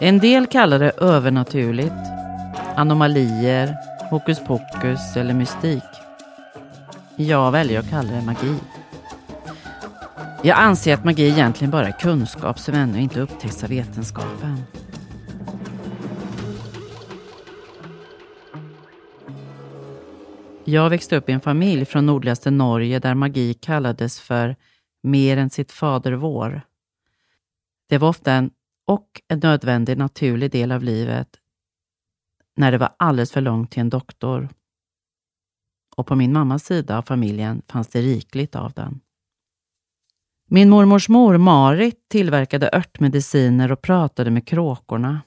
En del kallar det övernaturligt, anomalier, hokus pokus eller mystik. Jag väljer att kalla det magi. Jag anser att magi egentligen bara är kunskap som ännu inte upptäckts av vetenskapen. Jag växte upp i en familj från nordligaste Norge där magi kallades för mer än sitt fader vår. Det var ofta en och en nödvändig naturlig del av livet när det var alldeles för långt till en doktor. Och på min mammas sida av familjen fanns det rikligt av den. Min mormors mor Marit tillverkade örtmediciner och pratade med kråkorna.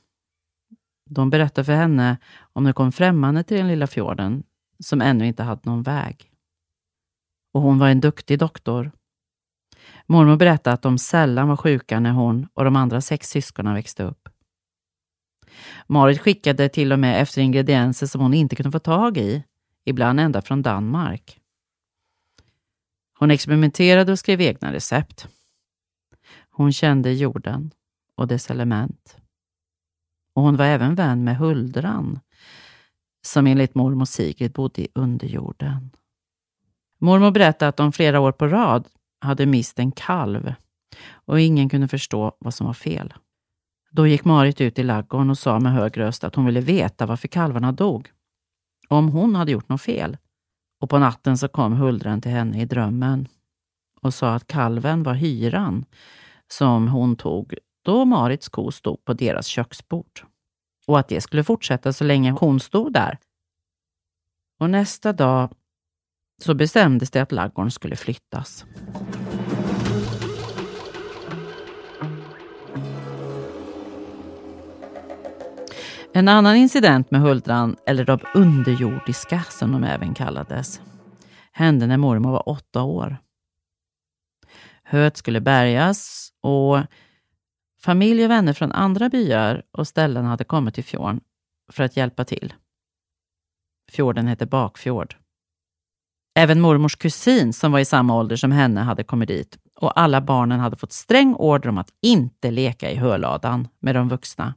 De berättade för henne om det kom främmande till den lilla fjorden som ännu inte hade någon väg. Och hon var en duktig doktor. Mormor berättade att de sällan var sjuka när hon och de andra sex syskonen växte upp. Marit skickade till och med efter ingredienser som hon inte kunde få tag i, ibland ända från Danmark. Hon experimenterade och skrev egna recept. Hon kände jorden och dess element. Och hon var även vän med Huldran, som enligt mormor Sigrid bodde i underjorden. Mormor berättade att de flera år på rad hade mist en kalv och ingen kunde förstå vad som var fel. Då gick Marit ut i laggården och sa med hög röst att hon ville veta varför kalvarna dog. Och om hon hade gjort något fel. Och på natten så kom Huldren till henne i drömmen och sa att kalven var hyran som hon tog då Marits ko stod på deras köksbord. Och att det skulle fortsätta så länge hon stod där. Och nästa dag så bestämdes det att laggården skulle flyttas. En annan incident med Huldran, eller de underjordiska som de även kallades, hände när mormor var åtta år. Höet skulle bärgas och familj och vänner från andra byar och ställen hade kommit till fjorden för att hjälpa till. Fjorden hette Bakfjord. Även mormors kusin som var i samma ålder som henne hade kommit dit och alla barnen hade fått sträng order om att inte leka i höladan med de vuxna.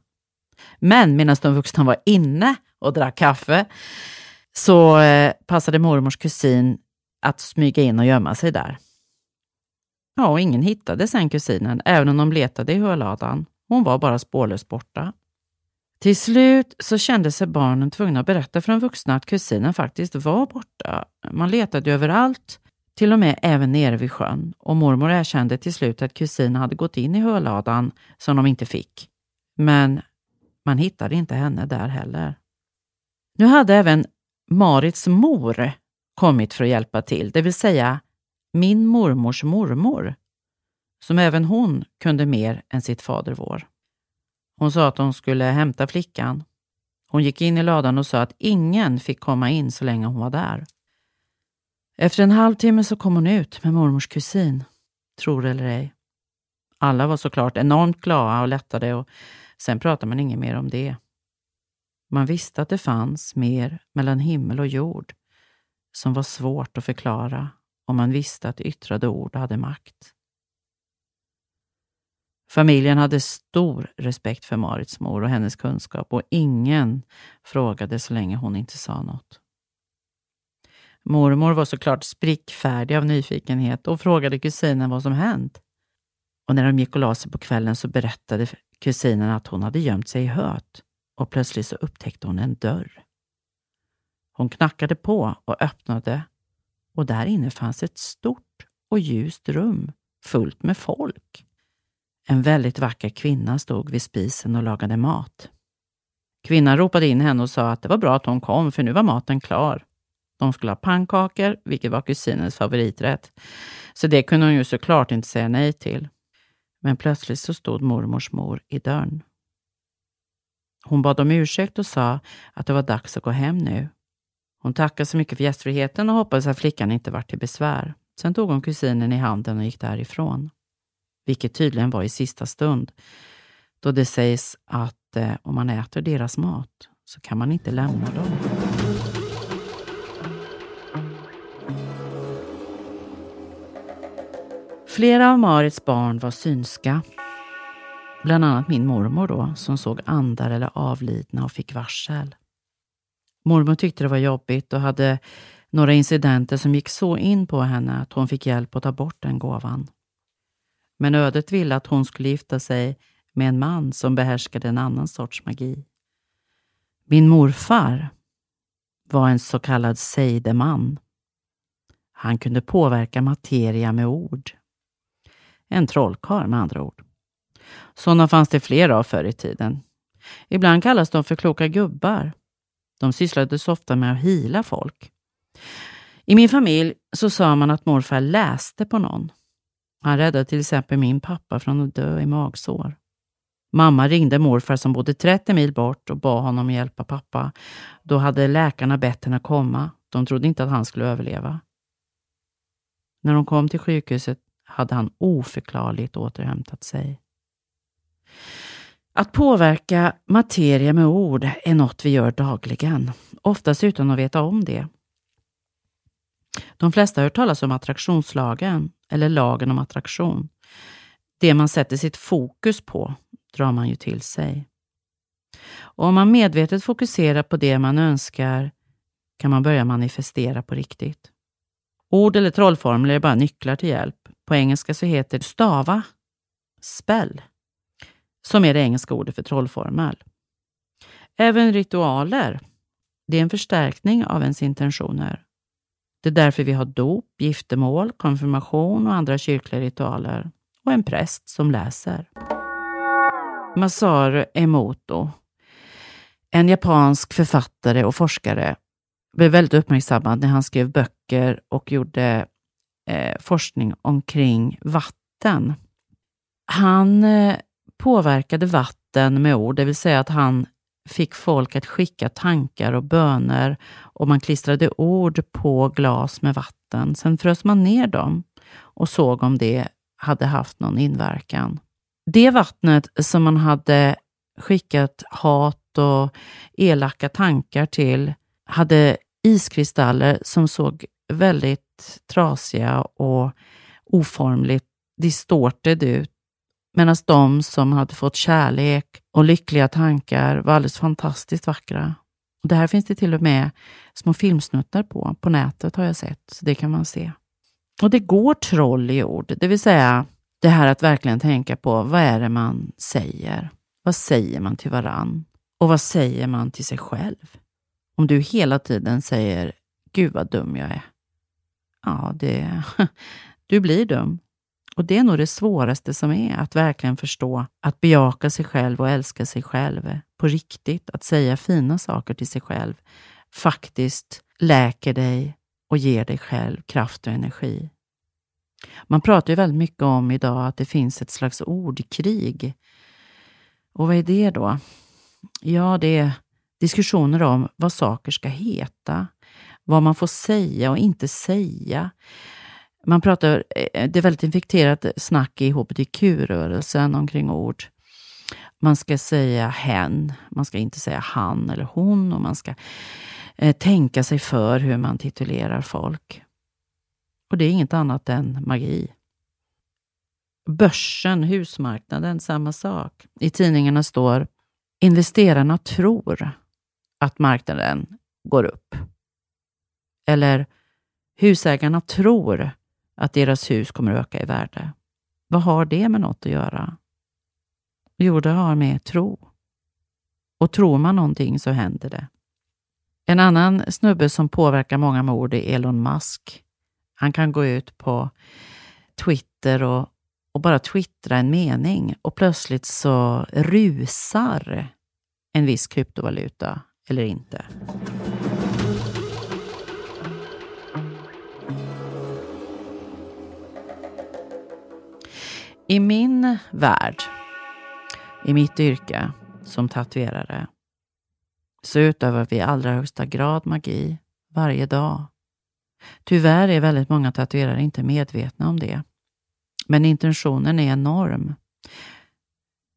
Men medan de vuxna var inne och drack kaffe så eh, passade mormors kusin att smyga in och gömma sig där. Ja, och ingen hittade sen kusinen, även om de letade i höladan. Hon var bara spårlöst borta. Till slut så kände sig barnen tvungna att berätta för de vuxna att kusinen faktiskt var borta. Man letade överallt, till och med även nere vid sjön. Och mormor erkände till slut att kusinen hade gått in i höladan som de inte fick. Men man hittade inte henne där heller. Nu hade även Marits mor kommit för att hjälpa till, det vill säga min mormors mormor, som även hon kunde mer än sitt fader vår. Hon sa att hon skulle hämta flickan. Hon gick in i ladan och sa att ingen fick komma in så länge hon var där. Efter en halvtimme så kom hon ut med mormors kusin, tror eller ej. Alla var såklart enormt glada och lättade och sen pratade man inget mer om det. Man visste att det fanns mer mellan himmel och jord som var svårt att förklara och man visste att yttrade ord hade makt. Familjen hade stor respekt för Marits mor och hennes kunskap och ingen frågade så länge hon inte sa något. Mormor var såklart sprickfärdig av nyfikenhet och frågade kusinen vad som hänt. Och när de gick och la sig på kvällen så berättade kusinen att hon hade gömt sig i höet och plötsligt så upptäckte hon en dörr. Hon knackade på och öppnade och där inne fanns ett stort och ljust rum fullt med folk. En väldigt vacker kvinna stod vid spisen och lagade mat. Kvinnan ropade in henne och sa att det var bra att hon kom, för nu var maten klar. De skulle ha pannkakor, vilket var kusinens favoriträtt. Så det kunde hon ju såklart inte säga nej till. Men plötsligt så stod mormors mor i dörren. Hon bad om ursäkt och sa att det var dags att gå hem nu. Hon tackade så mycket för gästfriheten och hoppades att flickan inte var till besvär. Sen tog hon kusinen i handen och gick därifrån vilket tydligen var i sista stund, då det sägs att eh, om man äter deras mat så kan man inte lämna dem. Flera av Marits barn var synska. Bland annat min mormor då, som såg andar eller avlidna och fick varsel. Mormor tyckte det var jobbigt och hade några incidenter som gick så in på henne att hon fick hjälp att ta bort den gåvan. Men ödet ville att hon skulle gifta sig med en man som behärskade en annan sorts magi. Min morfar var en så kallad sejdeman. Han kunde påverka materia med ord. En trollkarl med andra ord. Sådana fanns det flera av förr i tiden. Ibland kallas de för kloka gubbar. De sysslades ofta med att hila folk. I min familj så sa man att morfar läste på någon. Han räddade till exempel min pappa från att dö i magsår. Mamma ringde morfar som bodde 30 mil bort och bad honom hjälpa pappa. Då hade läkarna bett henne komma. De trodde inte att han skulle överleva. När de kom till sjukhuset hade han oförklarligt återhämtat sig. Att påverka materia med ord är något vi gör dagligen, oftast utan att veta om det. De flesta har hört talas om attraktionslagen, eller lagen om attraktion. Det man sätter sitt fokus på drar man ju till sig. Och om man medvetet fokuserar på det man önskar kan man börja manifestera på riktigt. Ord eller trollformler är bara nycklar till hjälp. På engelska så heter det stava, spell, som är det engelska ordet för trollformel. Även ritualer, det är en förstärkning av ens intentioner. Det är därför vi har dop, giftermål, konfirmation och andra kyrkliga ritualer och en präst som läser. Masaru Emoto, en japansk författare och forskare, blev väldigt uppmärksammad när han skrev böcker och gjorde eh, forskning omkring vatten. Han eh, påverkade vatten med ord, det vill säga att han fick folk att skicka tankar och böner och man klistrade ord på glas med vatten. Sen frös man ner dem och såg om det hade haft någon inverkan. Det vattnet som man hade skickat hat och elaka tankar till hade iskristaller som såg väldigt trasiga och oformligt distorted ut. Medan de som hade fått kärlek och lyckliga tankar var alldeles fantastiskt vackra. Det här finns det till och med små filmsnuttar på. På nätet har jag sett, så det kan man se. Och det går troll i ord, det vill säga det här att verkligen tänka på vad är det man säger? Vad säger man till varann? Och vad säger man till sig själv? Om du hela tiden säger Gud vad dum jag är. Ja, det, du blir dum. Och det är nog det svåraste som är, att verkligen förstå att bejaka sig själv och älska sig själv på riktigt. Att säga fina saker till sig själv faktiskt läker dig och ger dig själv kraft och energi. Man pratar ju väldigt mycket om idag att det finns ett slags ordkrig. Och vad är det då? Ja, det är diskussioner om vad saker ska heta, vad man får säga och inte säga. Man pratar, eh, det är väldigt infekterat snack i hbtq-rörelsen omkring ord. Man ska säga hen, man ska inte säga han eller hon och man ska eh, tänka sig för hur man titulerar folk. Och det är inget annat än magi. Börsen, husmarknaden, samma sak. I tidningarna står investerarna tror att marknaden går upp. Eller husägarna tror att deras hus kommer att öka i värde. Vad har det med något att göra? Jo, det har med tro. Och tror man någonting så händer det. En annan snubbe som påverkar många med ord är Elon Musk. Han kan gå ut på Twitter och, och bara twittra en mening och plötsligt så rusar en viss kryptovaluta eller inte. I min värld, i mitt yrke som tatuerare, så utövar vi i allra högsta grad magi varje dag. Tyvärr är väldigt många tatuerare inte medvetna om det. Men intentionen är enorm.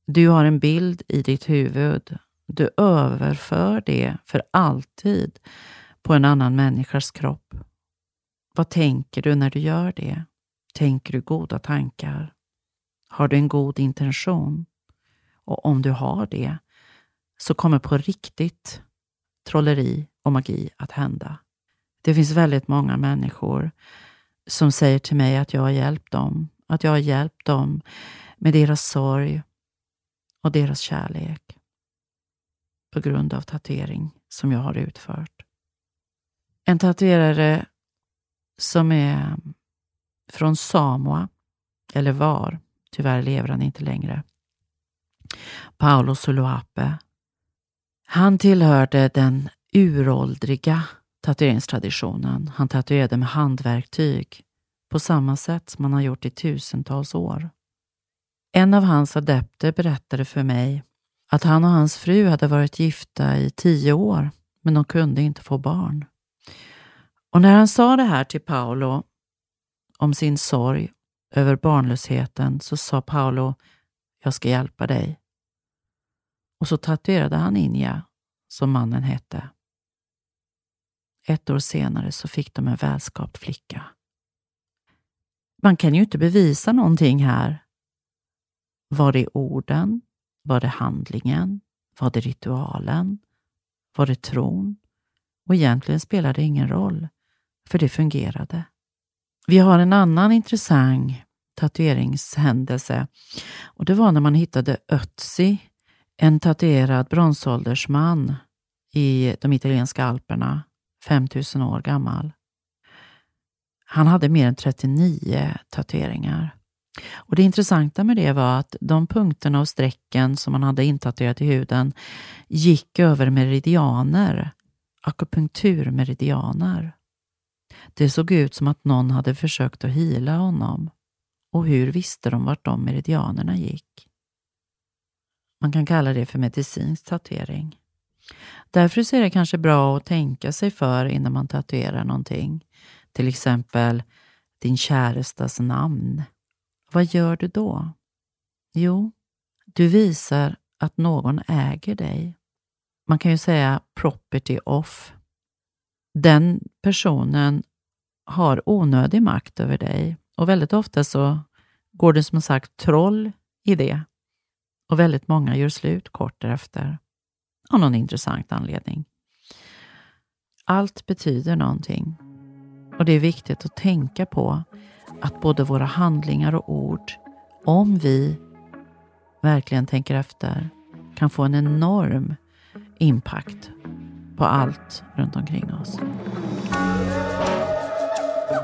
Du har en bild i ditt huvud. Du överför det för alltid på en annan människas kropp. Vad tänker du när du gör det? Tänker du goda tankar? Har du en god intention? Och om du har det så kommer på riktigt trolleri och magi att hända. Det finns väldigt många människor som säger till mig att jag har hjälpt dem. Att jag har hjälpt dem med deras sorg och deras kärlek på grund av tatuering som jag har utfört. En tatuerare som är från Samoa, eller var, tyvärr lever han inte längre, Paolo Suluape. Han tillhörde den uråldriga tatueringstraditionen. Han tatuerade med handverktyg på samma sätt som man har gjort i tusentals år. En av hans adepter berättade för mig att han och hans fru hade varit gifta i tio år, men de kunde inte få barn. Och när han sa det här till Paolo om sin sorg över barnlösheten så sa Paolo, jag ska hjälpa dig. Och så tatuerade han Inja, som mannen hette. Ett år senare så fick de en välskapt flicka. Man kan ju inte bevisa någonting här. Var det orden? Var det handlingen? Var det ritualen? Var det tron? Och egentligen spelar det ingen roll, för det fungerade. Vi har en annan intressant tatueringshändelse och det var när man hittade Ötzi, en tatuerad bronsåldersman i de italienska alperna, 5000 år gammal. Han hade mer än 39 tatueringar. Och Det intressanta med det var att de punkterna och strecken som han hade intatuerat i huden gick över meridianer, akupunkturmeridianer. Det såg ut som att någon hade försökt att hila honom. Och hur visste de vart de meridianerna gick? Man kan kalla det för medicinsk tatuering. Därför är det kanske bra att tänka sig för innan man tatuerar någonting. Till exempel din kärestas namn. Vad gör du då? Jo, du visar att någon äger dig. Man kan ju säga property off. Den personen har onödig makt över dig och väldigt ofta så går det som sagt troll i det. Och väldigt många gör slut kort därefter. Av någon intressant anledning. Allt betyder någonting. Och det är viktigt att tänka på att både våra handlingar och ord, om vi verkligen tänker efter, kan få en enorm impact på allt runt omkring oss.